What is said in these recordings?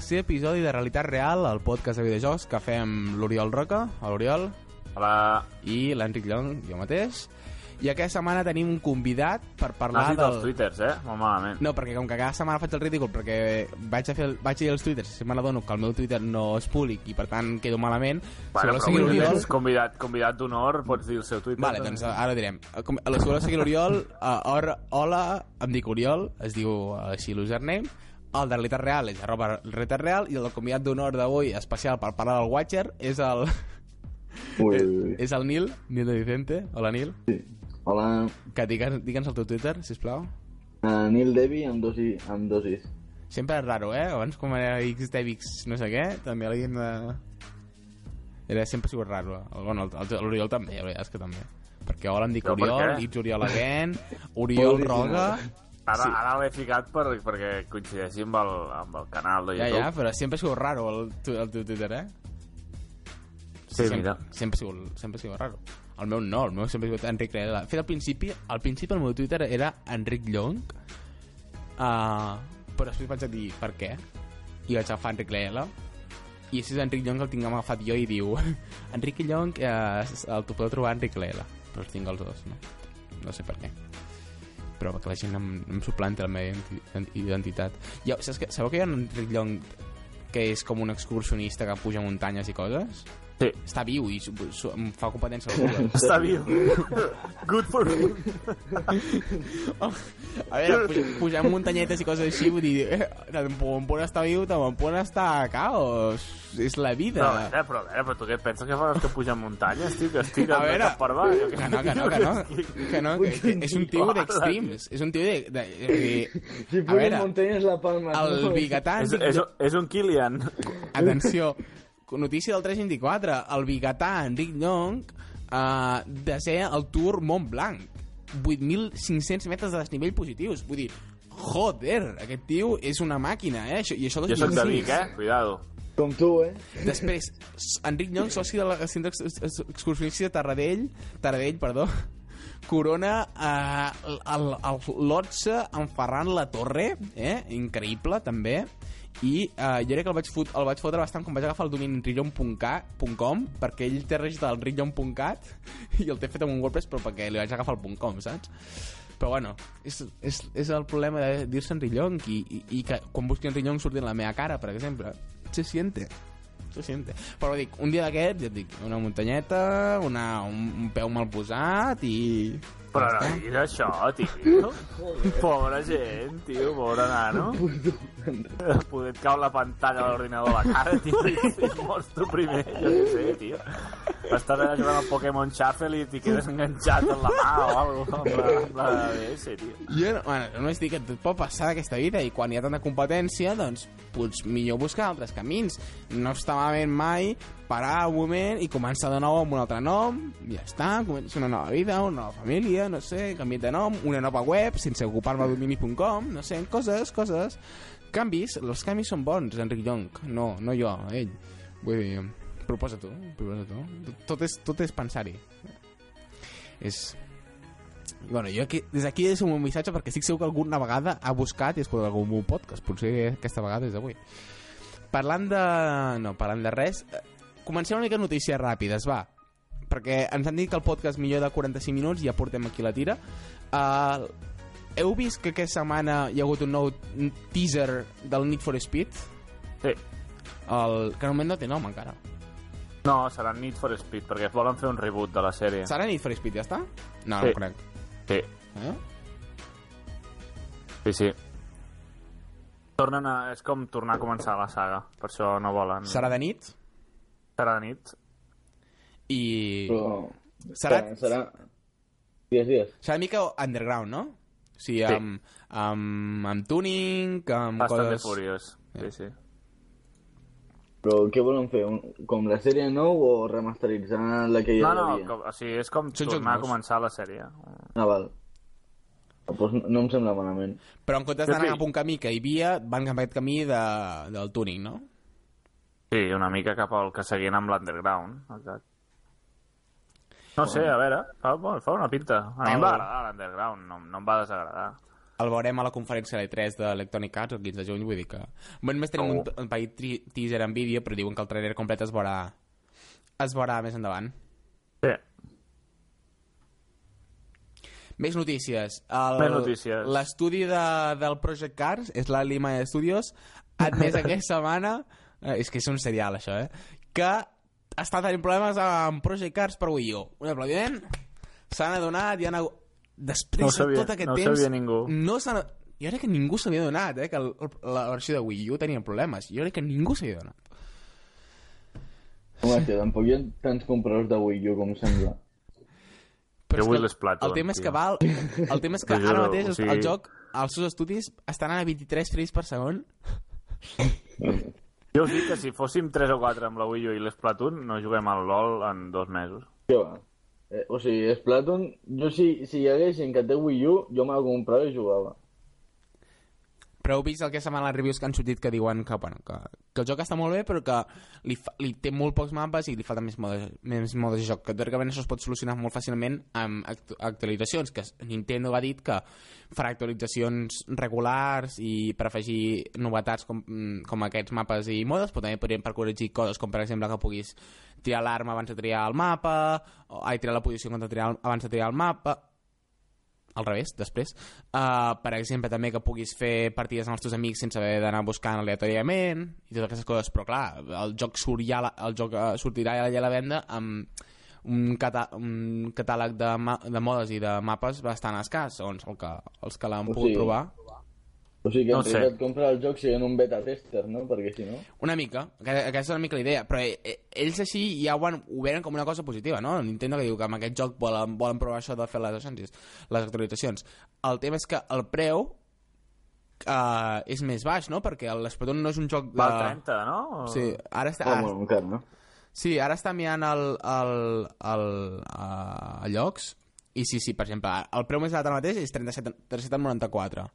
tercer episodi de Realitat Real, el podcast de videojocs que fem l'Oriol Roca, l'Oriol, Hola. i l'Enric Llong, jo mateix. I aquesta setmana tenim un convidat per parlar N'has dit del... els twitters, eh? Molt malament. No, perquè com que cada setmana faig el ridícul perquè vaig a, fer el, vaig a dir els twitters i me n'adono que el meu twitter no és públic i per tant quedo malament, si Bueno, voleu però l'Oriol... tens convidat, convidat d'honor, pots dir el seu Twitter. Vale, doncs ara ho direm. Com- Si voleu seguir l'Oriol, uh, or, hola, em dic Oriol, es diu així l'username, el de Realitat Real és arroba Realitat Real i el del convidat d'honor d'avui, especial per parlar del Watcher, és el, Ui, ui, és el Nil, Nil de Vicente. Hola, Nil. Hola, Que digue'ns, digue'ns el teu Twitter, sisplau. uh, Nil Devi amb dos, i, amb dos is. Sempre és raro, eh? Abans com era X Devix no sé què, també l'havíem de... Era sempre sigut raro. Bueno, l'Oriol també, la veritat és que també. Perquè hola em dic Oriol, què? Its Oriol again, Oriol. Roga... Ara, sí. ara l'he ficat per, perquè coincideixi amb el, amb el canal de Ja, YouTube. ja, però sempre ha sigut raro el, tu- el teu Twitter, eh? Sí, sempre, mira. Sempre ha, sigut, sempre ha sigut raro. El meu no, el meu sempre ha sigut Enric Lela. Fet al principi, al principi el meu Twitter era Enric Llong, uh, però després vaig a dir per què, i vaig agafar Enric Lela, i si és Enric Llong el tinc agafat jo i diu Enric Llong, eh, el tu podeu trobar Enric Lela, però els tinc els dos, no? No sé per què però perquè la gent em, em suplanta la meva identi- identitat. Jo, saps que, sabeu que hi ha un Llong que és com un excursionista que puja muntanyes i coses? Sí. Està viu i su, su, em fa competència al Google. Està viu. Good for him. A veure, puja, pujar muntanyetes i coses així, vull dir, eh, pot estar viu, estar a caos. És la vida. Però a veure, però, a veure, però tu què et penses que fas que pugen muntanyes, tio? Que estic A veure, cap per què? que no, que no, que no, que no, que, que és un tio d'extremes, és un tio de... de, de, Si a pugen veure, muntanyes la palma. el no? biguetà És, és, és un Kilian. Atenció, notícia del 324. El biguetà Enric Llong uh, desea el Tour Mont Blanc. 8.500 metres de desnivell positius. Vull dir, joder, aquest tio és una màquina, eh? Això, I això Jo sóc de 2006. Vic, eh? Cuidado. Com tu, eh? Després, Enric Llong, soci de la centre ex- ex- excursionista de Taradell, Taradell, perdó, corona eh, el, el l'11 en Ferran La Torre, eh? increïble també, i eh, jo crec que el vaig, fot, el vaig fotre bastant quan vaig agafar el domini enricllon.com perquè ell té registrat el enricllon.cat i el té fet amb un WordPress però perquè li vaig agafar el .com, saps? però bueno, és, és, és el problema de dir-se Enric Llong i, i, i que quan busqui Enric Llong surti en la meva cara, per exemple se siente se siente. Però dic, un dia d'aquest, ja et dic, una muntanyeta, una, un, un peu mal posat i... Però no diguis això, tio. Pobra gent, tio, pobre nano. Poder et cau la pantalla de l'ordinador a la cara, tio, i, i mors tu primer, jo què sé, tio. Estàs allà jugant al Pokémon Shuffle i t'hi quedes enganxat en la mà o alguna cosa, amb la, amb la DS, tio. Jo, no- bueno, només dic que tot pot passar aquesta vida i quan hi ha tanta competència, doncs, doncs millor buscar altres camins. No està malament mai parar un moment i començar de nou amb un altre nom, i ja està, comença una nova vida, una nova família, no sé, canvi de nom, una nova web, sense ocupar-me domini.com, no sé, coses, coses. Canvis, els canvis són bons, Enric Llong, no, no jo, ell. Vull dir, proposa tu, proposa tu. Tot és, tot és pensar-hi. És, bueno, jo aquí, des d'aquí és un missatge perquè estic segur que alguna vegada ha buscat i escoltat algun meu podcast, potser aquesta vegada és avui. Parlant de... no, parlant de res, eh, comencem una mica notícies ràpides, va. Perquè ens han dit que el podcast millor de 45 minuts, ja portem aquí la tira. Uh, heu vist que aquesta setmana hi ha hagut un nou teaser del Need for Speed? Sí. El, que normalment no té nom encara. No, serà Need for Speed, perquè volen fer un reboot de la sèrie. Serà Need for Speed, ja està? No, Sí. no crec. Sí, Eh? sí, sí. Tornen a... És com tornar a començar la saga, per això no volen... Serà de nit? Serà de nit. I Però... serà, Serà... serà... Dies, dies. serà una mica underground, no? O sigui, Sí. amb, amb, amb tuning, amb Bastant de coses... furiós. Sí, sí. Però què volen fer? Un, com la sèrie nou o remasteritzar la que No, ja no, hi havia? com, o sigui, és com Són jocs tornar a començar la sèrie. Ah, val. Ah, Doncs no, no em sembla malament. Però en comptes d'anar sí. cap a un camí que hi havia, van cap a aquest camí de, del tuning, no? Sí, una mica cap al que seguien amb l'underground. Exacte. No sé, a veure, fa, fa una pinta. A mi em va agradar l'underground, no, no em va desagradar. El veurem a la conferència de l'E3 d'Electronic Arts el 15 de juny, vull dir que... Bé, només tenim un, un petit teaser en vídeo, però diuen que el trailer complet es veurà es veurà més endavant. Sí, Més notícies. El, Més notícies. L'estudi de, del Project Cars, és la Lima Studios, ha admès aquesta setmana, eh, és que és un serial això, eh, que està tenint problemes amb Project Cars per Wii U. Un aplaudiment. S'han adonat i han hagut... Després No sabia, de tot aquest no temps... sabia ningú. No s'han... Jo crec que ningú s'havia donat, eh, que el, la versió de Wii U tenia problemes. Jo crec que ningú s'havia donat. Home, que tampoc hi ha tants compradors de Wii U com sembla. Però Jo vull que l'Splatoon, El tema és que val... El tema és que ara mateix o sigui- el joc, els seus estudis estan a 23 frames per segon. Jo us dic que si fóssim 3 o 4 amb la Wii U i l'Splatoon, no juguem al LoL en dos mesos. Què va? Eh, o sigui, Splatoon, jo si, si hi hagués gent que té Wii U, jo me la comprava i jugava. Però heu vist el que setmana les reviews que han sortit que diuen que, bueno, que, que el joc està molt bé però que li, fa, li té molt pocs mapes i li falta més modes, més modes de joc que teòricament això es pot solucionar molt fàcilment amb actu actualitzacions que Nintendo ha dit que farà actualitzacions regulars i per afegir novetats com, com aquests mapes i modes però també podrien per corregir coses com per exemple que puguis triar l'arma abans de triar el mapa o ai, triar la posició triar, el- abans de triar el mapa al revés, després. Uh, per exemple, també que puguis fer partides amb els teus amics sense haver d'anar buscant aleatòriament i totes aquestes coses, però clar, el joc, surt ja, la- el joc uh, sortirà ja a la venda amb un, cata un catàleg de, de modes i de mapes bastant escàs, segons el que, els que l'han O pogut sigui- provar. O sigui que No en sé. realitat compra el joc sent un beta tester, no? Perquè si no... Una mica, aquesta, és una mica la idea, però eh, eh, ells així ja ho, han, ho venen com una cosa positiva, no? Nintendo que diu que amb aquest joc volen, volen provar això de fer les, les actualitzacions. El tema és que el preu uh, és més baix, no? Perquè l'Splatoon no és un joc de... Val 30, no? O- Sí, ara està, Ah, ara, bueno, encara, no? sí, ara està mirant el, el, el, uh, a llocs i sí, sí, per exemple, el preu més barat ara mateix és 37 37,94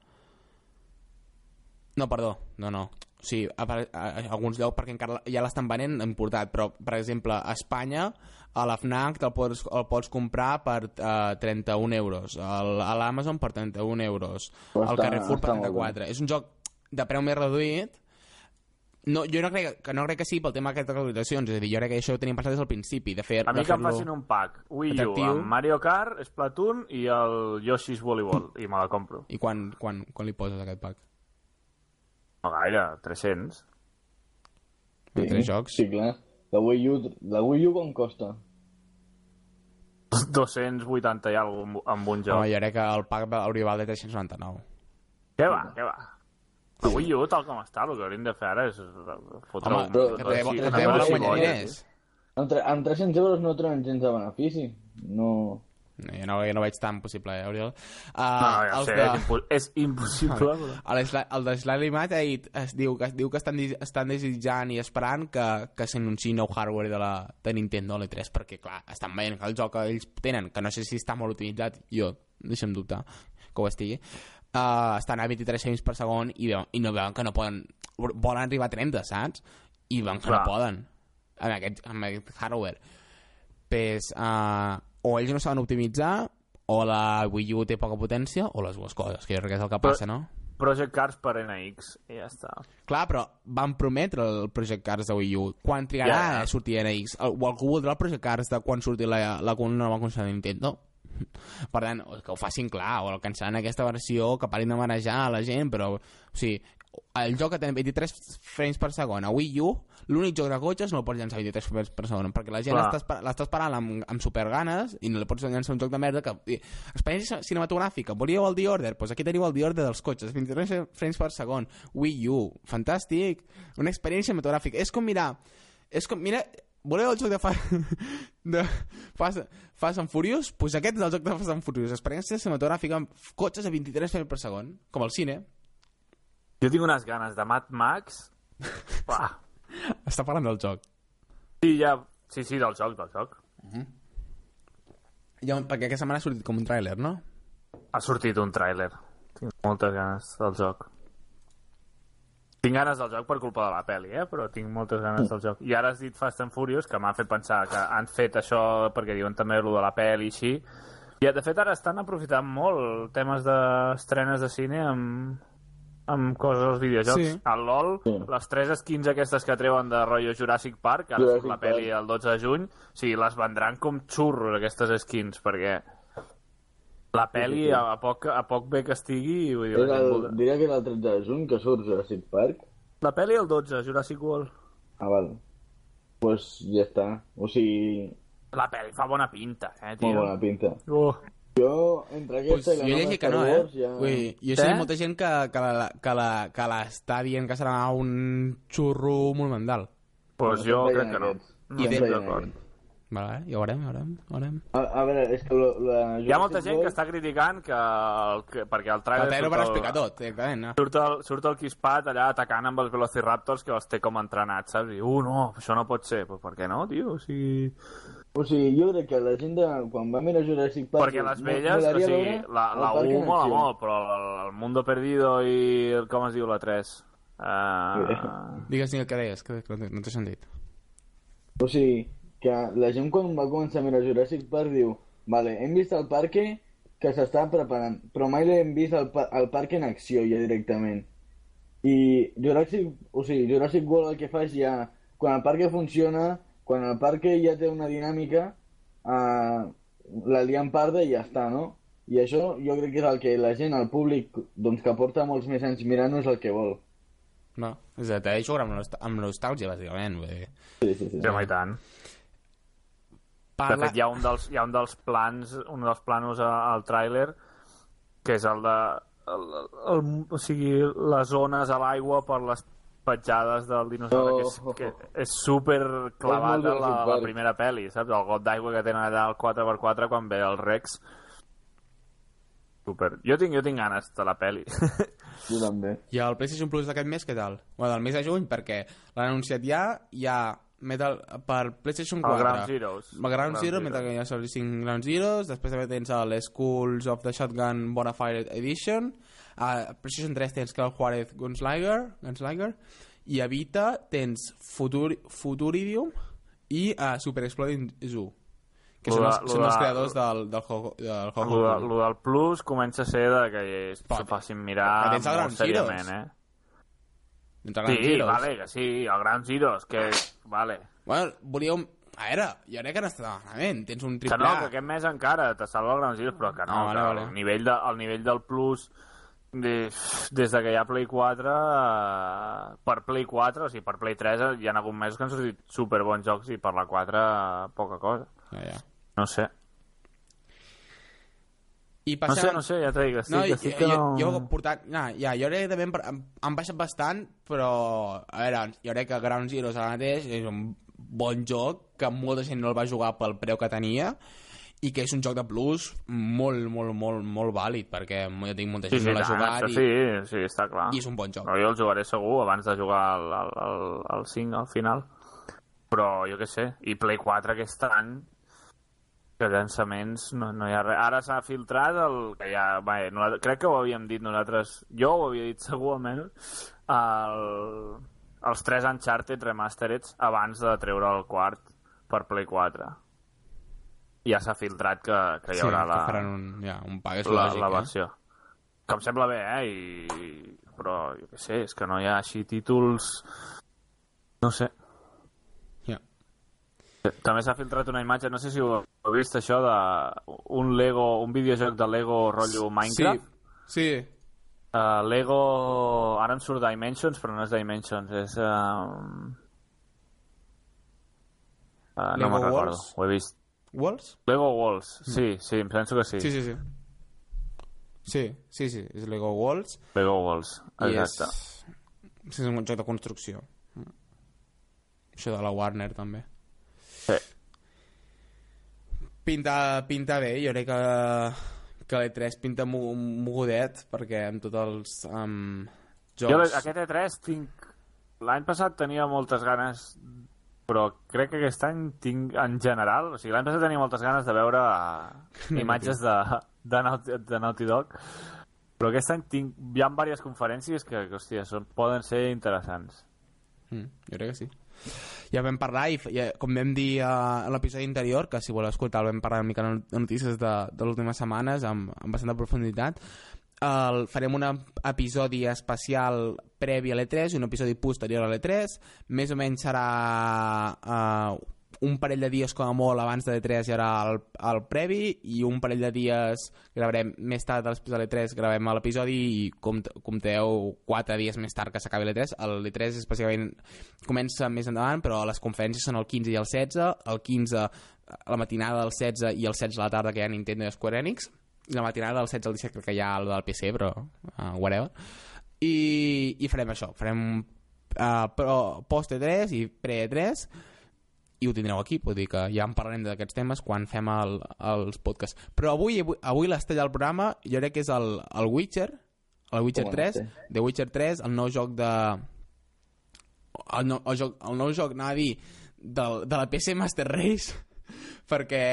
no, perdó, no, no. Sí, a, a, a alguns llocs perquè encara ja l'estan venent importat, però, per exemple, a Espanya, a la FNAC te'l pots, el pots comprar per uh, 31 euros, al, a l'Amazon per 31 euros, al Carrefour per està molt 34. És un joc de preu més reduït, no, jo no crec, que no crec que sigui pel tema d'aquestes actualitzacions, és a dir, jo crec que això ho teníem pensat des del principi, de fer A mi que em facin un pack Wii U atractiu. amb Mario Kart, Splatoon i el Yoshi's Volleyball i me la compro. I quan, quan, quan li poses aquest pack? No gaire, 300. Sí. Tres jocs? Sí, clar. La Wii U, la Wii U com costa? 280 i alguna cosa amb un joc. Home, jo crec que el pack hauria val de 399. Què va, què va? La Wii U, tal com està, el que hauríem de fer ara és fotre Home, un... però- que també, sí, que una també volen bona guanyar cebolla, diners. Amb, tre- amb 300 euros no treuen gens de benefici. No... No, jo, no, jo no veig tan possible, eh, Oriol? Uh, No, no, ja els sé, de... és, impo és impossible. però- El, de Slightly Mad dit, es diu que, es diu que estan, estan desitjant i esperant que, que s'anunciï nou hardware de, la, de Nintendo a l'E3 perquè clar, estan veient que el joc que ells tenen que no sé si està molt utilitzat jo, deixa'm dubtar que ho estigui uh, estan a 23 frames per segon i, veuen, i no veuen que no poden volen arribar a 30, saps? i veuen que Clar. no poden amb aquest, amb aquest hardware pues, uh, o ells no saben optimitzar o la Wii U té poca potència o les dues coses, que jo crec que és el que Però- passa, no? Project Cars per NX, i ja està. Clar, però van prometre el Project Cars de Wii U. Quan trigarà ja. a sortir NX? El- O algú voldrà el Project Cars de quan surti la, la nova consola de Nintendo? Per tant, que ho facin clar, o que ens en aquesta versió, que parin de manejar a la gent, però, o sigui, el joc que té 23 frames per segon a Wii U, l'únic joc de cotxes no el pots llançar a 23 frames per segon, perquè la gent l'està esperant amb, amb superganes i no li pots llançar un joc de merda que... i, Experiència cinematogràfica, volíeu el The Order? Doncs pues aquí teniu el The Order dels cotxes, 23 frames per segon, Wii U, fantàstic, una experiència cinematogràfica. És com mirar, és com, mira, voleu el joc de Fire... de Fast, Fast and Furious, doncs pues aquest és el joc de Fast and Furious, experiència cinematogràfica amb cotxes a 23 frames per segon, com al cine. Jo tinc unes ganes de Mad Max. Uah. Està parlant del joc. Sí, ja... Sí, sí, del joc, del joc. Ja, perquè aquesta setmana ha sortit com un tràiler, no? Ha sortit un tràiler. Tinc moltes ganes del joc. Tinc ganes del joc per culpa de la pel·li, eh? però tinc moltes ganes del joc. I ara has dit Fast and Furious, que m'ha fet pensar que han fet això perquè diuen també lo de la pel·li i així. I de fet ara estan aprofitant molt temes d'estrenes de cine amb, amb coses als videojocs. Sí. El LOL, Sí. les tres skins aquestes que treuen de rotllo Jurassic Park, ara Jurassic la pel·li el 12 de juny, o sigui, les vendran com xurros aquestes skins, perquè la pel·li sí. a, a, poc, a poc bé que estigui... Vull dir, la, el, voldrà- diria que era el 13 de juny que surt Jurassic Park. la pel·li el 12, Jurassic World. Ah, val. Pues ja està. O sigui, La pel·li fa bona pinta, eh, tio? molt bona pinta. Oh. Jo, entre Pues aquesta i la jo nova llegit que Star no, eh? Wars, ja... Dir, jo sé Eh? molta gent que, que, la, que, la, que l'està dient que serà un xurro monumental. Pues No, jo crec que no. No I ha d'acord. Vale, ja ho veurem, ja ho veurem, ja ho veurem. A, a veure, és que la, la Hi ha molta gent que està criticant que, el, que perquè el El trailer... trailer surt per el- explicar tot, directament, no? Surt el, surt el Quispat allà atacant amb els Velociraptors que els té com entrenats, saps? I, uh, no, això no pot ser. Pues per què no, tio? O sigui... O sigui, jo crec que la gent de, quan va mirar Jurassic Park... Perquè les velles, o sigui, la, la parc 1 en mola molt, però el, el Mundo Perdido i el, com es diu la 3? Uh, Digues ni el que deies, que que no no t'he sentit. O sigui, que la gent quan va començar a mirar Jurassic Park diu vale, hem vist el parque que s'està preparant, però mai l'hem vist el, pa el parc en acció ja directament. I Jurassic, o sigui, Jurassic World el que fa és ja, quan el parc funciona, quan el parc ja té una dinàmica, uh, la liam parda i ja està, no? I això jo crec que és el que la gent, el públic, doncs que porta molts més anys mirant-ho és el que vol. No, és a dir, jugar amb, nostà amb nostàlgia, bàsicament. Vull dir. Sí, sí, sí. sí, home, i tant. De Parla... fet, hi ha un dels, hi ha un dels plans, un dels planos a- al tràiler, que és el de... El, el, o sigui, les zones a l'aigua per les petjades del dinosaure, que, és, Oh. que és super clavat És molt a la, la primera pel·li, saps? El got d'aigua que tenen allà al 4x4 quan ve el Rex. Super. Jo tinc, jo tinc ganes de la pel·li. Jo també. I el PlayStation Plus d'aquest mes, què tal? Bueno, del mes de juny, perquè l'han anunciat ja, hi ha Metal, per PlayStation 4. El Ground Zeroes. El Ground Ground Zero, Zero. Metal Gear Solid 5 Ground Zeroes, després també tens el Schools of the Shotgun Bonafide Edition, a PlayStation 3 tens Cloud Juarez Gunslinger, Gunslinger, i a Vita tens Futur, Futuridium i uh, Super Exploding Zoo, que Lo són, els, són els de- creadors del, del. Del Ho-Ho Lo, de, lo del Plus comença a ser de que s'ho facin mirar Que tens el molt seriament, eh? Ground Sí, Zeroes. vale, que sí, el Ground Zeroes, que... Vale. Bueno, volíeu... A veure, jo crec que no està malament. Tens un Que triple no, A. que aquest mes encara te salva el Ground Zeroes, però que no, Ah, vale, que vale. El, nivell de, el nivell del Plus de, des de que hi ha Play 4 eh, per Play 4, o sigui, per Play 3 hi ha hagut mesos que han sortit superbons jocs i per la 4 eh, poca cosa. Ja, ja. No sé. I No passant... sé, no sé, ja que sí, no, jo, sí que jo, no... jo portat... No, ja, jo crec que també han baixat bastant, però... A veure, jo crec que Ground Zeroes ara mateix és un bon joc que molta gent no el va jugar pel preu que tenia i que és un joc de plus molt, molt, molt, molt vàlid, perquè jo tinc molta Sí, gent sí, que no l'ha jugat i, sí, sí, està clar. i és un bon joc. No, jo el jugaré segur abans de jugar al, al, al, al 5 al final. Però jo què sé, i Play 4 aquest any que llançaments no, no hi ha res. Ara s'ha filtrat el... Que ja, bé, nosaltres, crec que ho havíem dit nosaltres, jo ho havia dit segur almenys, el, els tres Uncharted Remastered abans de treure el quart per Play 4. Ja s'ha filtrat que, que hi sí, haurà la, que faran un, ja, un pag, és la, lògic, la eh? versió. Que em sembla bé, eh? I... Però, jo què sé, és que no hi ha així títols... No sé. Ja. També s'ha filtrat una imatge, no sé si ho heu vist, això de un Lego, un videojoc de Lego rotllo Minecraft. Sí, sí. Uh, Lego... Ara em surt Dimensions, però no és Dimensions, és... Uh... Uh, no me'n recordo, ho he vist. Walls? Lego Walls, sí, sí, em penso que sí. Sí, sí, sí. Sí, sí, sí, és Lego Walls Lego Walls, i és, exacte. és un joc de construcció. Això de la Warner, també. Sí. Pinta, pinta bé, jo crec que, que l'E3 pinta mo- mogudet, perquè amb tots els um, jocs... Jo aquest E3 tinc... L'any passat tenia moltes ganes, però crec que aquest any tinc en general... O sigui, l'any passat tenia moltes ganes de veure imatges de, de, Naughty, de Naughty Dog, però aquest any tinc, hi ha diverses conferències que, que hòstia, són, poden ser interessants. Mm, jo crec que sí. Ja vam parlar, i, ja, com vam dir uh, a l'episodi anterior, que si voleu escoltar vam parlar una mica de de notícies de, de les últimes setmanes amb, amb bastanta profunditat, el, farem un episodi especial previ a l'E3 i un episodi posterior a l'E3 més o menys serà uh, un parell de dies com a molt abans de l'E3 hi haurà el, el previ i un parell de dies gravarem més tard després de l'E3 gravem l'episodi i compte, compteu 4 dies més tard que s'acabi l'E3 l'E3 és bàsicament comença més endavant però les conferències són el 15 i el 16 el 15 a la matinada del 16 i el 16 a la tarda que hi ha Nintendo i Square Enix la matinada del 16 al 17 crec que hi ha el del PC però uh, whatever i, i farem això farem uh, però post E3 i pre E3 i ho tindreu aquí, vull dir que ja en parlarem d'aquests temes quan fem el, els podcasts. Però avui, avui, avui l'estrella del programa jo crec que és el, el Witcher, el Witcher Com no 3, sé. The Witcher 3, el nou joc de... El, nou, el, joc, el nou joc, anava a dir, del, de la PC Master Race, perquè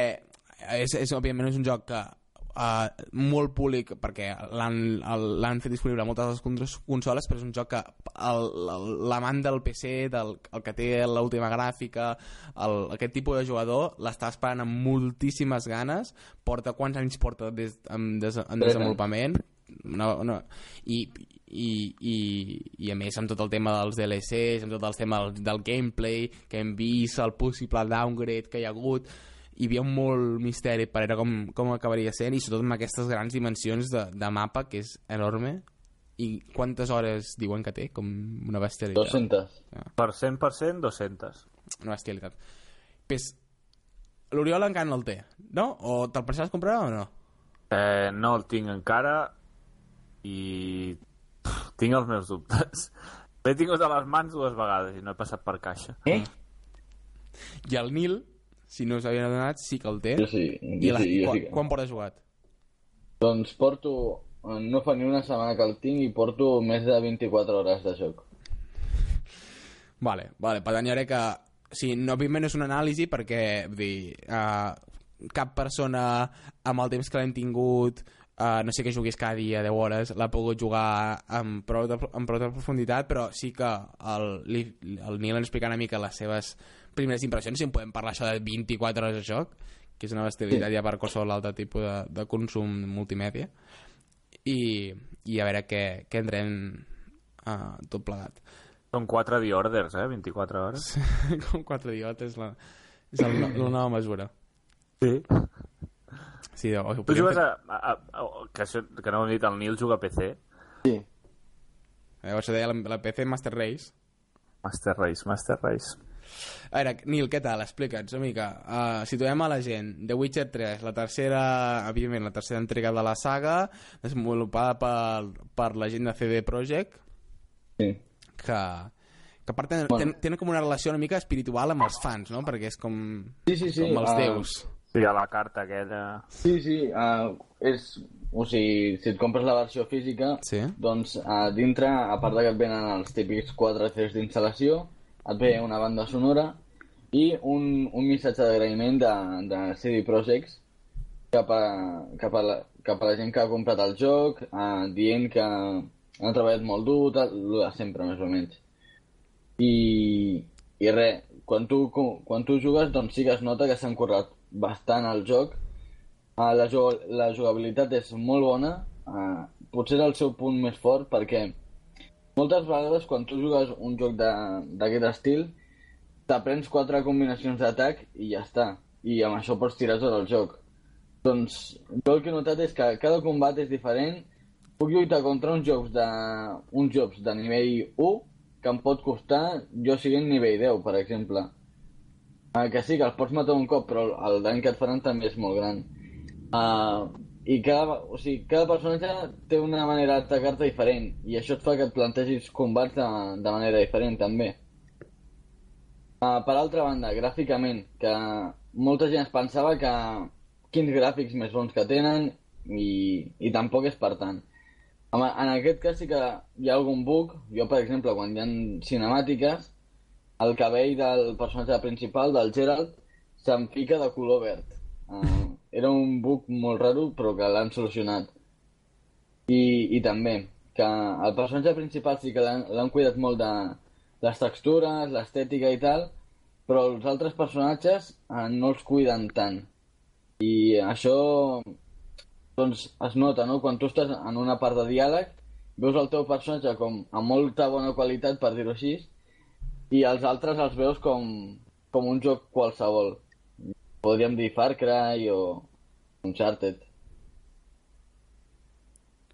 és, és, òbviament és un joc que uh, molt públic perquè l'han fet disponible a moltes de les cons- consoles però és un joc que l'amant del PC del, el que té l'última gràfica el, aquest tipus de jugador l'està esperant amb moltíssimes ganes porta quants anys porta des, en, des, en desenvolupament no, no. I, i, i, i a més amb tot el tema dels DLCs amb tot el tema del, del gameplay que hem vist, el possible downgrade que hi ha hagut hi havia molt misteri per veure com, com acabaria sent i sobretot amb aquestes grans dimensions de, de mapa que és enorme i quantes hores diuen que té com una bestialitat 200. Per 100%, 200. una bestialitat pues, l'Oriol encara no el té no? o te'l pensaves comprar o no? Eh, no el tinc encara i pff, tinc els meus dubtes. L'he tingut a les mans dues vegades i no he passat per caixa. Eh? i el Nil si no us havien adonat sí que el té Jo sí, i jo la, sí, jo quan, sí. que- quan porta jugat? Doncs porto... No fa ni una setmana que el tinc i porto més de 24 hores de joc. Vale, vale, per tant jo crec que sigui, no, òbviament és una anàlisi perquè vull dir, uh, cap persona amb el temps que l'hem tingut uh, no sé que jugués cada dia 10 hores l'ha pogut jugar amb prou, de, amb prou de profunditat però sí que el, li, el Nil ens explica una mica les seves primeres impressions si en podem parlar això de 24 hores de joc que és una bestialitat sí. ja per qualsevol altre tipus de, de consum multimèdia i, i a veure què, què entrem uh, tot plegat Són 4 The Orders, eh? 24 hores. com quatre idiotes la, és el, la nova mesura Sí. Sí, o, Tu jugues fer- a... a, a, a que, això, que no ho hem dit, el Nil juga a PC. Sí. eh, això deia la, la PC Master Race Master Race, Master Race. a veure, Nil, què tal? Explica'ns una mica uh, situem a la gent The Witcher 3, la tercera evidentment la tercera entrega de la saga desenvolupada per, per la gent de CD Projekt Sí. que, que a part tenen, Bueno. tenen, tenen com una relació una mica espiritual amb els fans, no? Perquè és com, Sí, sí, sí. com els ah, déus. Sí, a la carta aquella... Sí, sí. Uh, és... O sigui, si et compres la versió física, Sí. doncs a dintre, a part de que et venen els típics 4 Cs d'instal·lació, et ve una banda sonora i un, un missatge d'agraïment de, de CD Projekt cap a, cap, a la, cap a la gent que ha comprat el joc, uh, dient que han treballat molt dur, tal, sempre, més o menys. I, i res, quan tu, quan tu jugues, doncs sí que es nota que s'han currat bastant el joc. Uh, la, jo la jugabilitat és molt bona, uh, potser és el seu punt més fort, perquè moltes vegades quan tu jugues un joc d'aquest estil, t'aprens quatre combinacions d'atac i ja està. I amb això pots tirar tot el joc. Doncs jo el que he notat és que cada combat és diferent. Puc lluitar contra uns jocs de, uns jocs de nivell 1 que em pot costar jo siguent nivell 10, per exemple. Uh, que sí, que els pots matar un cop, però el, el dany que et faran també és molt gran. Uh, I cada, o sigui, cada personatge té una manera d'atacar-te diferent, i això et fa que et plantegis combats de, de manera diferent, també. Uh, per altra banda, gràficament, que molta gent es pensava que quins gràfics més bons que tenen i, i tampoc és per tant. Home, en aquest cas sí que hi ha algun bug. Jo, per exemple, quan hi ha cinemàtiques, el cabell del personatge principal, del Geralt, se'n fica de color verd. Uh, era un bug molt raro, però que l'han solucionat. I, I també, que el personatge principal sí que l'han cuidat molt de les textures, l'estètica i tal, però els altres personatges eh, no els cuiden tant. I això doncs es nota, no? Quan tu estàs en una part de diàleg, veus el teu personatge com amb molta bona qualitat, per dir-ho així, i els altres els veus com, com un joc qualsevol. Podríem dir Far Cry o Uncharted.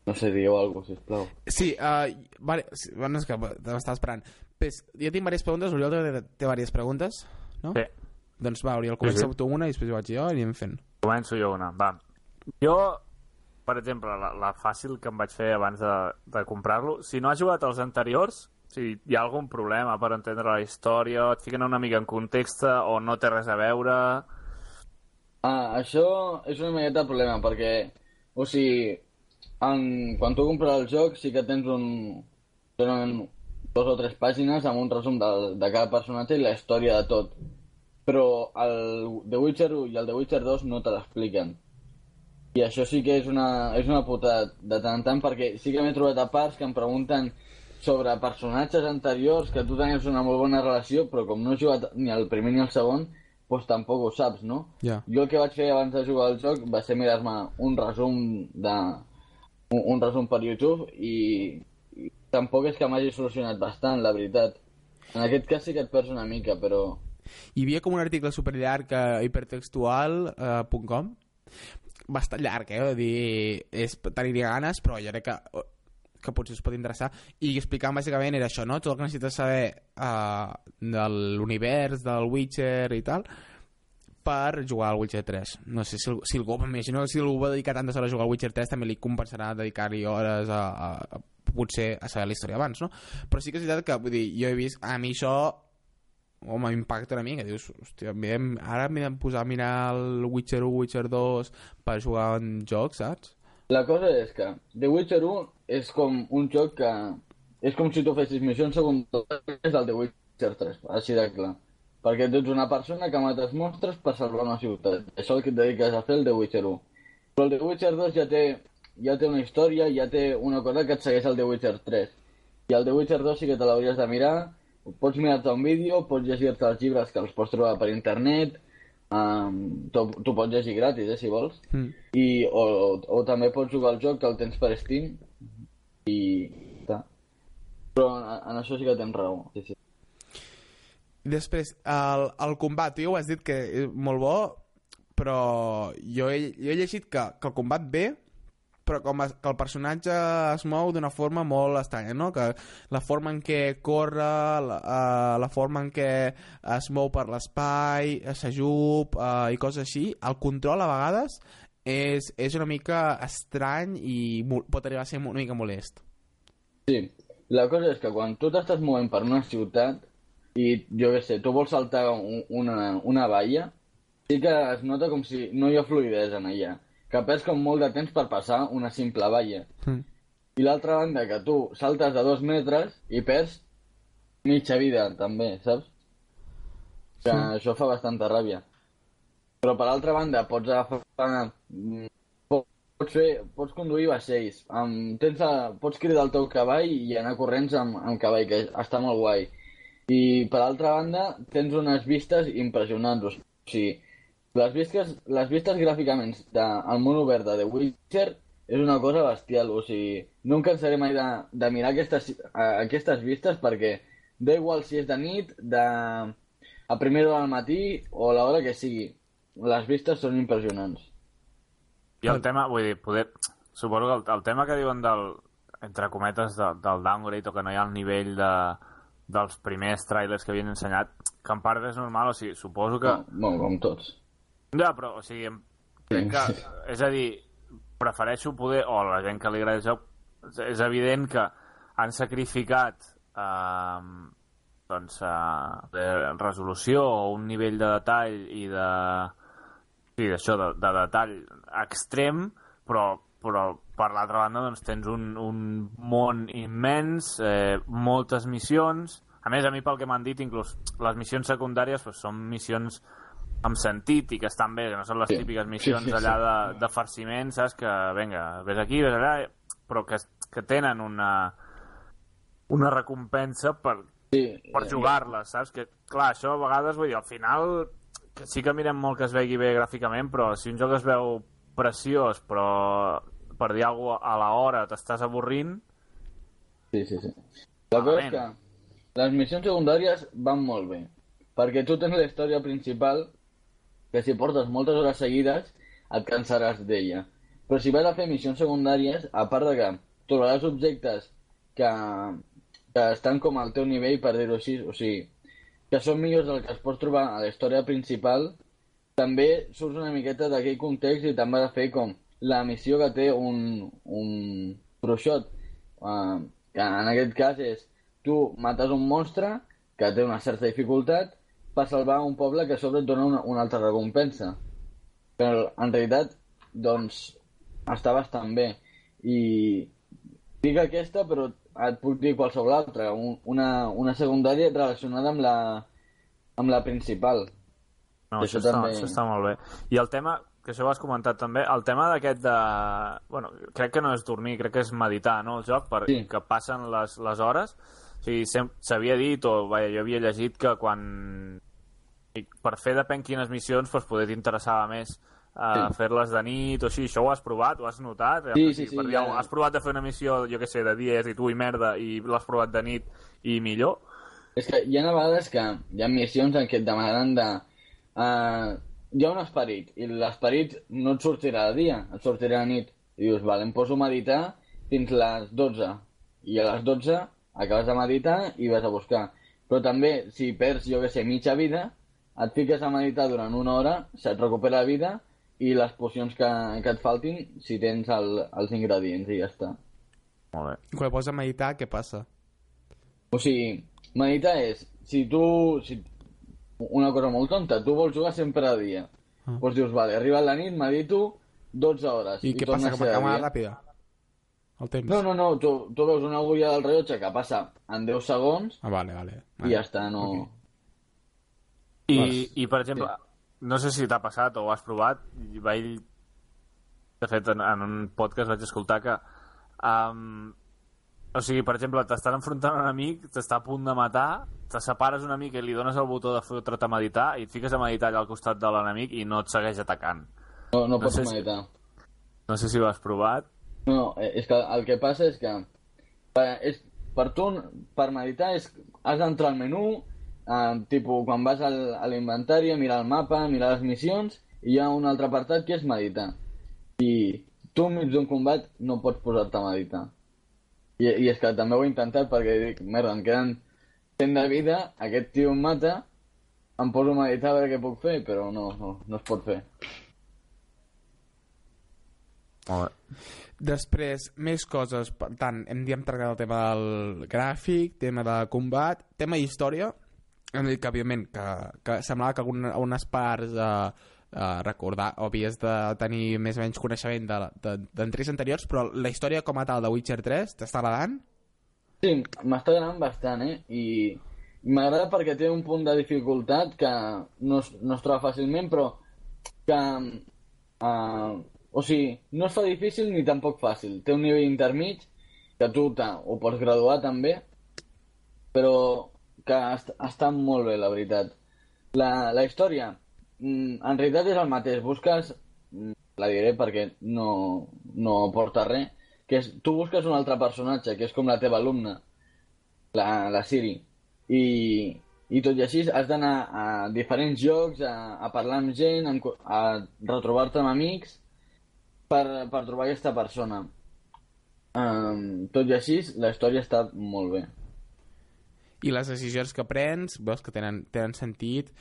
No sé, digueu alguna cosa, sisplau. Sí, uh, vale, sí, bueno, és que t'estava esperant. Pues, jo tinc diverses preguntes, Oriol té, té diverses preguntes, no? Sí. Doncs va, Oriol, comença Sí, sí. tu una i després jo vaig jo i anem fent. Començo jo una, va. Jo, per exemple, la, la fàcil que em vaig fer abans de, de comprar-lo, si no has jugat als anteriors, si hi ha algun problema per entendre la història, et fiquen una mica en context o no té res a veure... Ah, això és una miqueta problema, perquè, o sigui, en, quan tu compres el joc sí que tens un... tenen dos o tres pàgines amb un resum de, de cada personatge i la història de tot. Però el The Witcher 1 i el The Witcher 2 no te l'expliquen. I això sí que és una, és una putada de tant en tant, perquè sí que m'he trobat a parts que em pregunten sobre personatges anteriors que tu tenies una molt bona relació, però com no he jugat ni el primer ni el segon, doncs tampoc ho saps, no? Ja. Jo el que vaig fer abans de jugar al joc va ser mirar-me un resum de... Un, un resum per YouTube i, i tampoc és que m'hagi solucionat bastant, la veritat. En aquest cas sí que et perds una mica, però... Hi havia com un article superllarg a hipertextual.com bastant llarg, eh? Vull dir, és, teniria ganes, però jo crec que, que potser us pot interessar. I explicant bàsicament era això, no? Tot el que necessites saber uh, de l'univers, del Witcher i tal, per jugar al Witcher 3. No sé si, si algú, m'imagino si algú va dedicar tantes hores a jugar al Witcher 3 també li compensarà dedicar-hi hores a, a, a, potser a saber la història abans, no? Però sí que és veritat que, vull dir, jo he vist, a mi això o m'impacta una mica, dius, hòstia, mirem, ara de posar a mirar el Witcher 1, Witcher 2 per jugar en jocs, saps? La cosa és que The Witcher 1 és com un joc que... És com si tu fessis missions secundàries del The Witcher 3, així de clar. Perquè tu ets una persona que mates monstres per salvar una ciutat. Això és el que et dediques a fer el The Witcher 1. Però el The Witcher 2 ja té, ja té una història, ja té una cosa que et segueix al The Witcher 3. I el The Witcher 2 sí que te l'hauries de mirar, pots mirar-te un vídeo, pots llegir-te els llibres que els pots trobar per internet, um, tu, tu pots llegir gratis, eh, si vols, Mm. i, o, o, o també pots jugar al joc que el tens per Steam i ta. però en, en això sí que tens raó sí, sí. Després, el, el combat, tu ja ho has dit que és molt bo, però jo he, jo he llegit que, que el combat bé, però com es, que el personatge es mou d'una forma molt estranya, no? Que la forma en què corre, la, uh, la forma en què es mou per l'espai, s'ajup uh, i coses així, el control a vegades és, és una mica estrany i pot arribar a ser una mica molest. sí, la cosa és que quan tu t'estàs movent per una ciutat i jo què sé, tu vols saltar un, una, una valla sí que es nota com si no hi ha fluidesa en allà que perds com molt de temps per passar una simple valla Mm. i l'altra banda que tu saltes de dos metres i perds mitja vida també, saps? Que això fa bastanta ràbia. Però per altra banda pots agafar... mm, po- Pots, fer, pots conduir vaixells, amb, tens a, pots cridar el teu cavall i anar corrents amb, amb cavall, que està molt guai. I per altra banda tens unes vistes impressionants, o sigui, les vistes, les vistes gràficament del món obert de The Witcher és una cosa bestial, o sigui, no em cansaré mai de, de mirar aquestes, a, aquestes vistes perquè da igual si és de nit, de, a primera hora del matí o a l'hora que sigui, les vistes són impressionants. I el tema, vull dir, poder... Suposo que el, el tema que diuen del, entre cometes, de, del downgrade o que no hi ha el nivell de, dels primers trailers que havien ensenyat, que en part és normal, o sigui, suposo que... No, bueno, com tots. Ja, però, o sigui, crec que... És a dir, prefereixo poder... O a la gent que li agrada el joc, és- evident que han sacrificat eh, doncs, eh, resolució o un nivell de detall i de sí, això de, de detall extrem, però, però per l'altra banda doncs, tens un, un món immens, eh, moltes missions... A més, a mi pel que m'han dit, inclús les missions secundàries doncs, són missions amb sentit i que estan bé, que no són les Sí. típiques missions Sí, sí, sí. allà de, de farciment, saps? Que, vinga, ves aquí, ves allà, però que, que tenen una, una recompensa per, Sí, per eh, jugar-les, saps? Que, clar, això a vegades, vull dir, al final que sí que mirem molt que es vegi bé gràficament, però si un joc es veu preciós, però per dir alguna cosa a l'hora t'estàs avorrint, Sí, sí, sí. La cosa és que les missions secundàries van molt bé, perquè tu tens la història principal, que si portes moltes hores seguides, et cansaràs d'ella. Però si vas a fer missions secundàries, a part de que trobaràs objectes que, que estan com al teu nivell, per dir-ho així, o sigui, que són millors del que es pot trobar a la història principal, també surts una miqueta d'aquell context i també has de fer com la missió que té un, un bruixot, uh, que en aquest cas és tu mates un monstre que té una certa dificultat per salvar un poble que a sobre et dona una, una altra recompensa. Però en realitat, doncs, està bastant bé. I dic aquesta, però et puc dir qualsevol altra, un, una, una secundària relacionada amb la, amb la principal. no, Això això, està, també- això està molt bé. I el tema, que això ho has comentat també, el tema d'aquest de... Bueno, crec que no és dormir, crec que és meditar, no?, el joc, per, Sí. que passen les, les hores. Sigui, s'havia dit, o vaja, jo havia llegit que quan... Per fer depèn quines missions, doncs poder t'interessava més uh, Sí. fer-les de nit o així. Això ho has provat? Ho has notat? Sí, sí, sí, per dir, ja. Has provat de fer una missió, jo què sé, de dia i tu i merda, i l'has provat de nit i millor? És que hi ha vegades que hi ha missions en què et demanaran de... Uh, hi ha un esperit, i l'esperit no et sortirà de dia, et sortirà de nit. I dius, vale, em poso a meditar fins les 12. I a les 12 acabes de meditar i vas a buscar. Però també, si perds, jo que sé, mitja vida, et fiques a meditar durant una hora, se't recupera la vida, i les pocions que, que et faltin, si tens el, els ingredients, i ja està. Molt bé. I quan poses a meditar, què passa? O sigui, meditar és, si tu... Si, una cosa molt tonta, tu vols jugar sempre a dia. Ah. Doncs dius, vale, arriba la nit, medito 12 hores. I, què torna passa, a que m'acaba ràpida? El temps? No, no, no, tu, tu veus una agulla del rellotge que passa en 10 segons Ah, vale, vale. i ja està, no... Ok. I, i per exemple, no sé si t'ha passat o ho has provat, i vaig... De fet, en, en un podcast vaig escoltar que... Um, o sigui, per exemple, t'estan enfrontant a un amic, t'està a punt de matar, te separes una mica i li dones el botó de fotre't a meditar i et fiques a meditar allà al costat de l'enemic i no et segueix atacant. No, no pots sé si- meditar. No sé si ho has provat. No, eh, és que el que passa és que per, és, per tu, per meditar, és, has d'entrar al menú, eh, tipus, quan vas al, a l'inventari, mirar el mapa, mirar les missions, i hi ha un altre apartat que és meditar. I tu enmig d'un combat no pots posar-te a meditar. I, I és que també ho he intentat perquè dic, merda, em queden 100 de vida, aquest tio em mata, em poso a meditar a veure què puc fer, però no, no, no es pot fer. Bé. Després, més coses. Per tant, hem, hem tractat el tema del gràfic, tema de combat, tema història. Hem dit que, òbviament, que, que semblava que alguna, algunes parts eh, eh, recordar, havies de tenir més o menys coneixement d'entrés de, de, anteriors, però la història com a tal de Witcher 3 t'està agradant? Sí, m'està agradant bastant, eh? I m'agrada perquè té un punt de dificultat que no es, no es troba fàcilment, però que... Uh, o sigui, no es fa difícil ni tampoc fàcil. Té un nivell intermig que tu ho pots graduar també, però que est està molt bé, la veritat. La, la història, mm, en realitat és el mateix. Busques, mm, la diré perquè no, no porta res, que és, tu busques un altre personatge, que és com la teva alumna, la, la Siri, i, i tot i així has d'anar a diferents llocs, a, a parlar amb gent, a, a retrobar-te amb amics, per, per trobar aquesta persona. Um, tot i així, la història està molt bé. I les decisions que prens, veus que tenen, tenen sentit.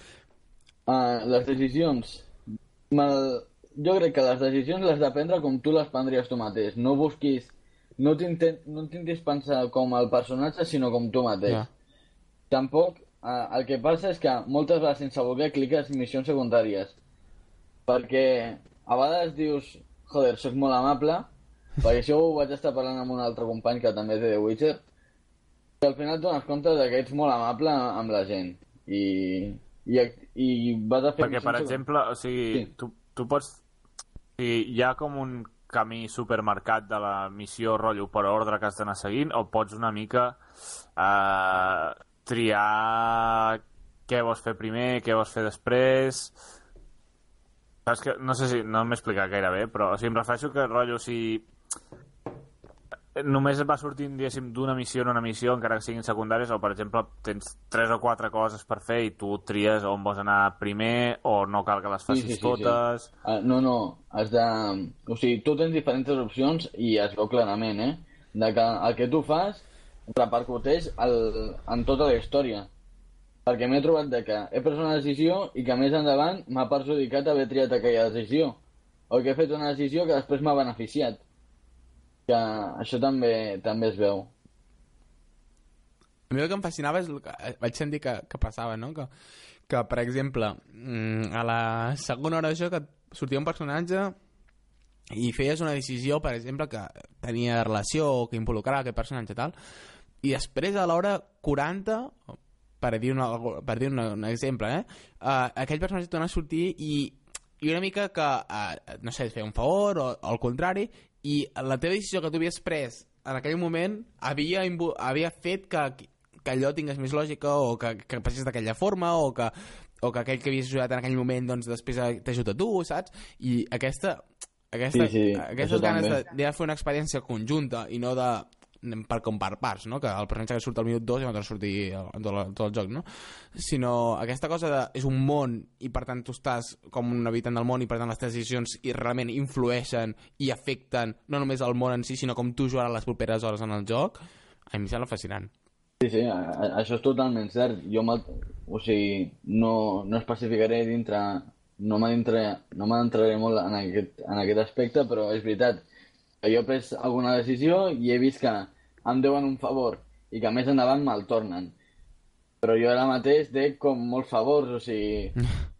Uh, les decisions... Mal... Jo crec que les decisions les de prendre com tu les prendries tu mateix. No busquis... No t'intent- no pensar com el personatge, sinó com tu mateix. Ja. Tampoc, uh, el que passa és que moltes vegades sense voler cliques missions secundàries. perquè a vegades dius, joder, sóc molt amable, perquè això ho vaig estar parlant amb un altre company que també té The Witcher, i al final et dones compte de que ets molt amable amb la gent. I, i, i vas a fer... Perquè, per exemple, o sigui, Sí. tu, tu pots... O sigui, hi ha com un camí supermercat de la missió rotllo per ordre que has d'anar seguint o pots una mica eh, triar què vols fer primer, què vols fer després... Saps que, no sé si no m'he explicat gaire bé, però o sigui, em refereixo que rotllo si només va sortint, diguéssim, d'una missió en una missió, encara que siguin secundàries, o, per exemple, tens tres o quatre coses per fer i tu tries on vols anar primer o no cal que les Sí, facis sí, sí, sí. totes. Ah, no, no, has de... O sigui, tu tens diferents opcions i es veu clarament, eh? De que el que tu fas repercuteix el, en tota la història. Perquè m'he trobat de que he pres una decisió i que més endavant m'ha perjudicat haver triat aquella decisió. O que he fet una decisió que després m'ha beneficiat. Que això també també es veu. A mi el que em fascinava és el que eh, vaig sentir que, que passava, no? Que, que, per exemple, mm, a la segona hora de joc et sortia un personatge i feies una decisió, per exemple, que tenia relació o que involucrava aquest personatge tal, i després a l'hora 40, per dir, una, per dir una, un exemple, eh? Uh, aquell personatge torna a sortir i, i una mica que, uh, no sé, feia un favor o, o al contrari, i la teva decisió que tu havies pres en aquell moment havia, havia fet que, que allò tingués més lògica o que, que passés d'aquella forma o que, o que aquell que havies ajudat en aquell moment doncs després t'ajuda tu, saps? I aquesta, aquesta, Sí, sí, aquestes ganes de, de fer una experiència conjunta i no de per com per parts, no? que el personatge que surt al minut 2 i no torna sortir en tot, el- tot el joc, no? sinó aquesta cosa de, és un món i per tant tu estàs com un habitant del món i per tant les decisions i realment influeixen i afecten no només el món en si, sinó com tu jugaràs les properes hores en el joc, a mi em sembla fascinant. Sí, sí, això és totalment cert. Jo, o sigui, no, no especificaré dintre... No m'adentraré no molt en aquest, en aquest aspecte, però és veritat jo he pres alguna decisió i he vist que em deuen un favor i que més endavant me'l tornen. Però jo ara mateix dec com molts favors, o sigui...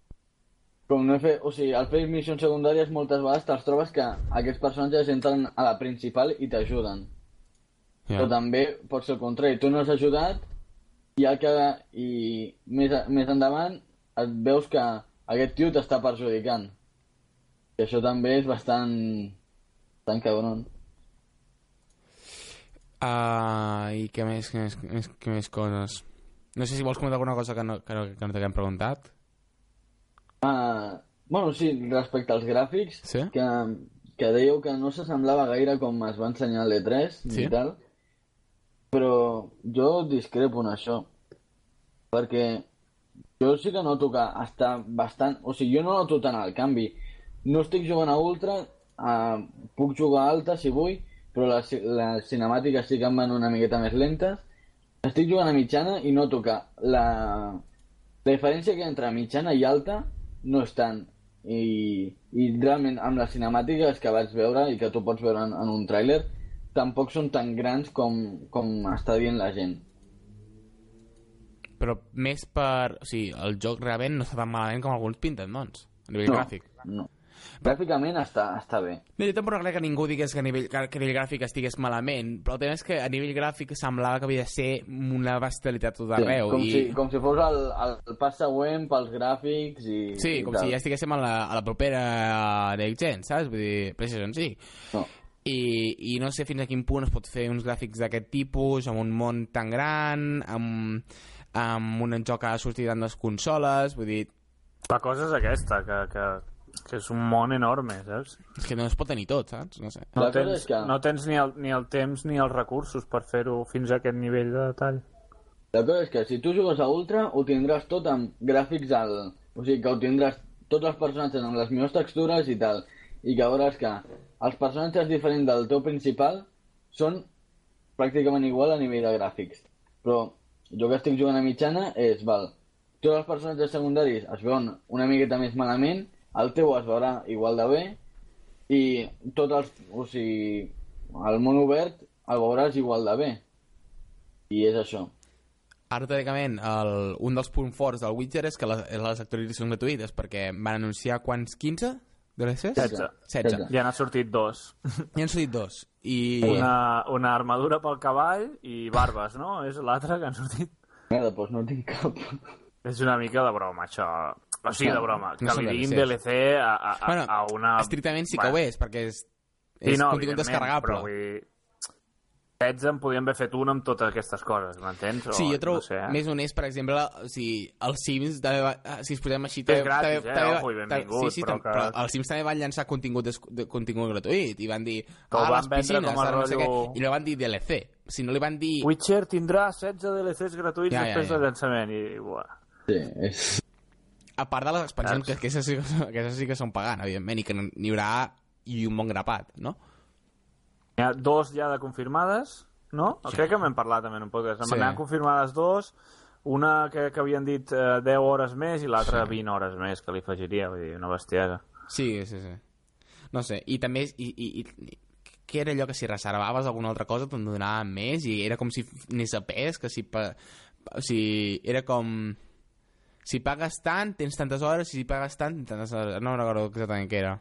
Com no he fet, o sigui, al fer missions secundàries moltes vegades te'ls trobes que aquests personatges entren a la principal i t'ajuden. Ja. Però també pot ser el contrari. Tu no has ajudat i, el que, i més, més endavant et veus que aquest tio t'està perjudicant. I això també és bastant... bastant cabron. Uh, I què més, què més, què més, què més coses? No sé si vols comentar alguna cosa que no, que no, que no t'haguem preguntat. Ah, bueno, sí, respecte als gràfics, Sí? que, que dèieu que no s'assemblava gaire com es va ensenyar a l'E3 Sí. i tal, però jo discrepo en això, perquè jo sí que noto que està bastant... O sigui, jo no noto tant el canvi. No estic jugant a Ultra, uh, puc jugar Alta si vull, però les, les cinemàtiques sí que em van una miqueta més lentes. Estic jugant a mitjana i noto que la, la diferència que hi ha entre mitjana i alta no és tant. I, i realment amb les cinemàtiques que vaig veure i que tu pots veure en, en un tràiler tampoc són tan grans com, com està dient la gent. Però més per... O sigui, el joc realment no està tan malament com alguns pinten, doncs, a nivell No, gràfic. no. Gràficament està, està bé. No, jo tampoc crec que ningú digués que a, nivell, que a nivell gràfic estigués malament, però el tema és que a nivell gràfic semblava que havia de ser una bestialitat tot arreu. com, i... si, com si fos el, el pas següent pels gràfics i... Sí, i com tal. si ja estiguéssim a la, a la propera Next Gen, saps? Vull dir, PlayStation sí. No. I, I no sé fins a quin punt es pot fer uns gràfics d'aquest tipus, amb un món tan gran, amb, amb un joc que ha sortit en les consoles, vull dir, La cosa és aquesta, que, que, que és un món enorme, saps? és que no es pot tenir tot, saps? No sé. No tens, és que- no tens ni, el, ni el temps ni els recursos per fer-ho fins a aquest nivell de detall. La cosa és que si tu jugues a Ultra ho tindràs tot amb gràfics al... O sigui, que ho tindràs tots els personatges amb les millors textures i tal. I que veuràs que els personatges diferents del teu principal són pràcticament igual a nivell de gràfics. Però jo que estic jugant a mitjana és, val, tots els personatges secundaris es veuen una miqueta més malament, el teu es veurà igual de bé, i tots els... O sigui, el món obert el veuràs igual de bé. I és això. ara teòricament el, un dels punts forts del Witcher és que les, les actualitzacions són gratuïtes perquè van anunciar quants? 15 DLCs? 16. 16. Ja n'ha sortit dos. Ja han sortit dos. I... Una, una armadura pel cavall i barbes, no? És l'altra que han sortit. Merda, doncs no tinc cap. És una mica de broma, això. O sigui, de broma. Que No són li diguin. DLC a, a, a, Bueno, a una... estrictament sí que ho és, perquè és, Sí, és no, contingut descarregable. Però vull dir, 16 en podien haver fet un amb totes aquestes coses, m'entens? O, Sí, jo trobo no sé, eh? més honest, per exemple, o sigui, els Sims, també va, ah, si es posem així... És gratis, eh? Ojo, i també- benvingut, sí, sí, però però, però que- els Sims també van llançar contingut, des, de, contingut gratuït i van dir, Que ah, van les piscines, com a ara no sé què, rotllo- i no van dir DLC. Si no li van dir... Witcher tindrà 16 DLCs gratuïts Ja, ja, després ja. del llançament i, buah. Sí, és... A part de les expansions, Saps? que, que, aquestes sí, que aquestes sí que són pagant, evidentment, i que n'hi haurà i un bon grapat, no? N'hi ha dos ja de confirmades, no? Sí. Crec que m'hem parlat també en un podcast. Sí. Sí. N'han confirmades dos, una que, que havien dit eh, 10 hores més i l'altra Sí. 20 hores més que li afegiria, vull dir, una bestiesa. Sí, sí, sí. No sé, i també... I, i, i, què era allò que si reservaves alguna altra cosa te'n donaven més i era com si anés a pes, que si... Pa, o sigui, era com... Si pagues tant, tens tantes hores, i si pagues tant, tens tantes hores. No recordo exactament què era.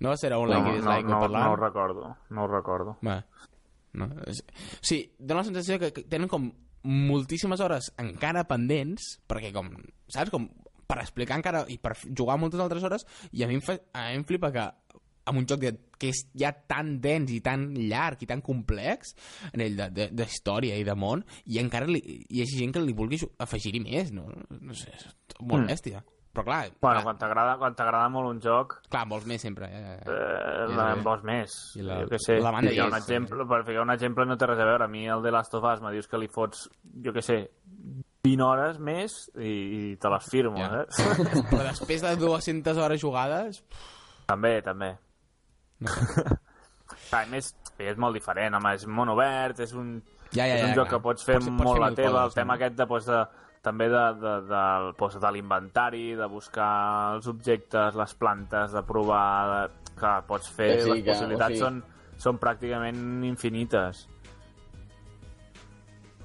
No va ser un like no, i no, dislike no, o parlant? no ho recordo, no ho recordo. Bé, no. Sí, dona la sensació que tenen com moltíssimes hores encara pendents, perquè com, saps, com per explicar encara i per jugar moltes altres hores, i a mi em, fa, a mi em flipa que amb un joc de, que és ja tan dens i tan llarg i tan complex a nivell de- de- d'història i de món i encara li, hi ha gent que li vulgui afegir-hi més no? no sé, és molt Mm. bèstia però clar, Bueno, clar, quan t'agrada molt un joc, clar, vols més sempre eh? eh, en sí. vols més. I la- jo què sé. la banda un exemple, per ficar un exemple no té res a veure. A mi el de Last of Us me dius que li fots, jo què sé, 20 hores més i, i te les firmo, Ja. eh? però després de 200 hores jugades també, també. No sé. Clar, a més, és molt diferent, home, és món obert, és un, Ja, ja, és un ja, joc clar. que pots fer Pots- pots molt fer la teva, coses, el tema no? aquest de, pues, de, també de, de, de, pues, de l'inventari, de buscar els objectes, les plantes, de provar... De... Clar, pots fer... Que sí, les que, possibilitats o sigui- són, són pràcticament infinites.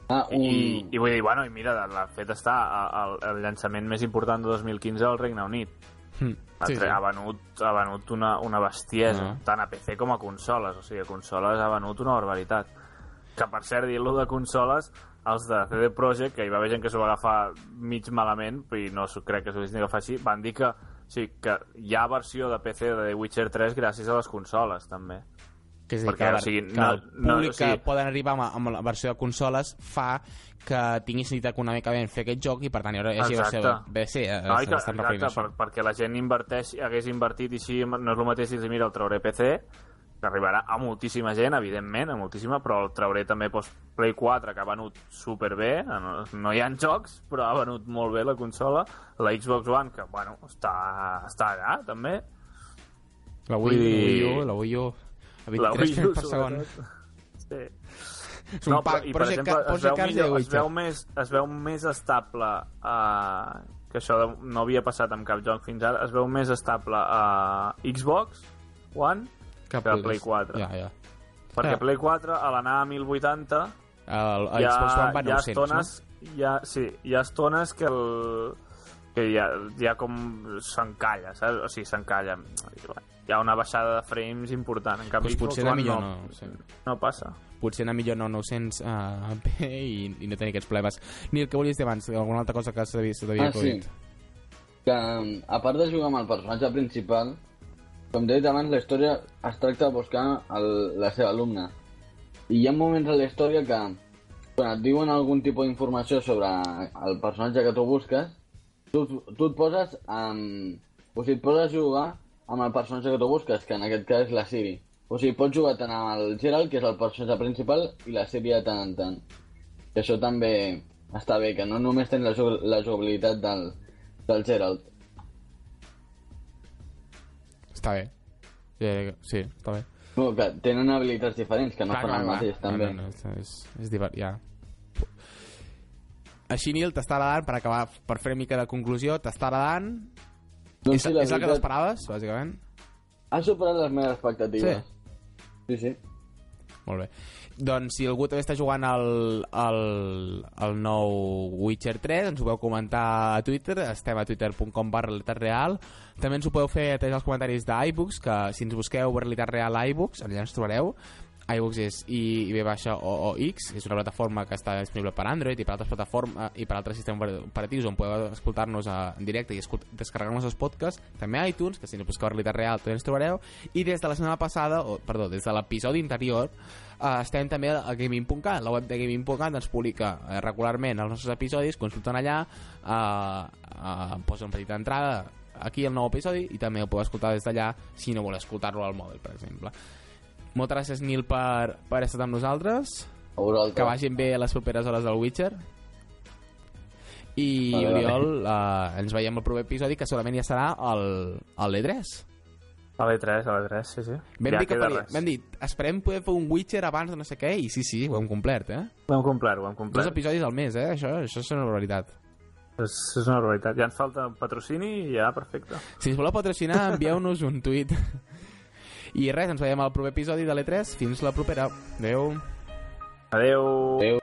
Ah, un... I, I vull dir, bueno, i mira, de fet està el, el llançament més important de 2015 al Regne Unit. Ha, sí, sí. ha venut, ha venut una, una bestiesa, Ah. tant a PC com a consoles. O sigui, a consoles ha venut una barbaritat. Que, per cert, dir-lo de consoles, els de CD Projekt, que hi va haver gent que s'ho va agafar mig malament, i no crec que s'ho haguessin d'agafar així, van dir que, sí, que hi ha versió de PC de The Witcher 3 gràcies a les consoles, també. Que és dir, Perquè, que, o sigui, que no- el no, públic o sigui- que poden arribar amb, amb la versió de consoles fa que tingui sentit econòmicament fer aquest joc i per tant hi haurà així va ser, bé, sí, eh, No, que, exacte, per, perquè la gent inverteix, hagués invertit i així no és el mateix si mira, el trauré PC, que arribarà a moltíssima gent, evidentment, a moltíssima, però el trauré també doncs, Play 4, que ha venut superbé, no, no hi ha jocs, però ha venut molt bé la consola, la Xbox One, que, bueno, està, està allà, també. La vull Wii, dir- la Wii U, la Wii U a La 23 Wii U, frames per segon. Sí. És un pack, i, per Project, exemple, es Project Cars de millor, es, Witcher. veu més, es veu més estable uh, que això no havia passat amb cap joc fins ara es veu més estable a Xbox One Que que a Play 4 Ja, ja. perquè Ja. Play 4 a l'anar a 1080 El, el ha, Xbox One va a hi ha 900, estones hi ha, sí, hi ha estones que el que hi ha com s'encalla, saps? O sigui, s'encalla. Hi ha una baixada de frames important. En canvi, Pues Xbox potser One millor no, no, sí. no passa. potser anar millor no 900 uh, p i, i no tenir aquests problemes. Nil, què volies dir abans? Alguna altra cosa que s'havia Ah, sí. acudit? que um, a part de jugar amb el personatge principal, com t'he dit abans, la història es tracta de buscar el, la seva alumna. I hi ha moments a la història que, quan et diuen algun tipus d'informació sobre el personatge que tu busques, tu, tu et poses amb... O sigui, et poses a jugar amb el personatge que tu busques, que en aquest cas és la Siri. O sigui, pots jugar tant amb el Geralt, que és el personatge principal, i la Siri de tant en tant. I això també està bé, que no només tens la, jug- la jugabilitat del, del Geralt. Està bé. Sí, sí, està bé. No, que tenen habilitats diferents, que no fan el mateix, també. No, no, és, és, és divert, ja. Així, Nil, t'està agradant, per acabar, per fer una mica de conclusió, t'està agradant? Doncs és, sí, la és el que veritat, t'esperaves, bàsicament? ha superat les meves expectatives. Sí, sí. Molt bé. Doncs si algú també està jugant al, al, al nou Witcher 3, ens ho podeu comentar a Twitter, estem a twitter.com barra real. També ens ho podeu fer a través dels comentaris d'iBooks, que si ens busqueu realitat real iBooks, allà ens trobareu iBooks és i baixa OOX, és una plataforma que està disponible per Android i per altres plataformes i per altres sistemes operatius on podeu escoltar-nos en directe i descarregar-nos els podcasts, també a iTunes, que si no busqueu realitat real també ens trobareu, i des de la setmana passada, o, perdó, des de l'episodi interior, eh, estem també a gaming.cat, la web de gaming.cat ens publica eh, regularment els nostres episodis, consulten allà, eh, eh, posa una petita entrada aquí el nou episodi i també el podeu escoltar des d'allà si no voleu escoltar-lo al mòbil, per exemple. Moltes gràcies, Nil, per, per estar amb nosaltres. Que vagin bé les properes hores del Witcher. I, vale, Oriol, uh, ens veiem al proper episodi, que segurament ja serà el, el l'E3. A l'E3, a l'E3, sí, sí. Vam, ja dir que faria, vam dir, esperem poder fer un Witcher abans de no sé què, i sí, sí, ho hem complert, eh? Ho hem complert, ho hem complert. Dos episodis al mes, eh? Això, això és una barbaritat. És, és una barbaritat. Ja ens falta un patrocini i ja, perfecte. Si us voleu patrocinar, envieu-nos un tuit i res, ens veiem al proper episodi de l'E3. Fins la propera. Adeu. Adeu. Adeu.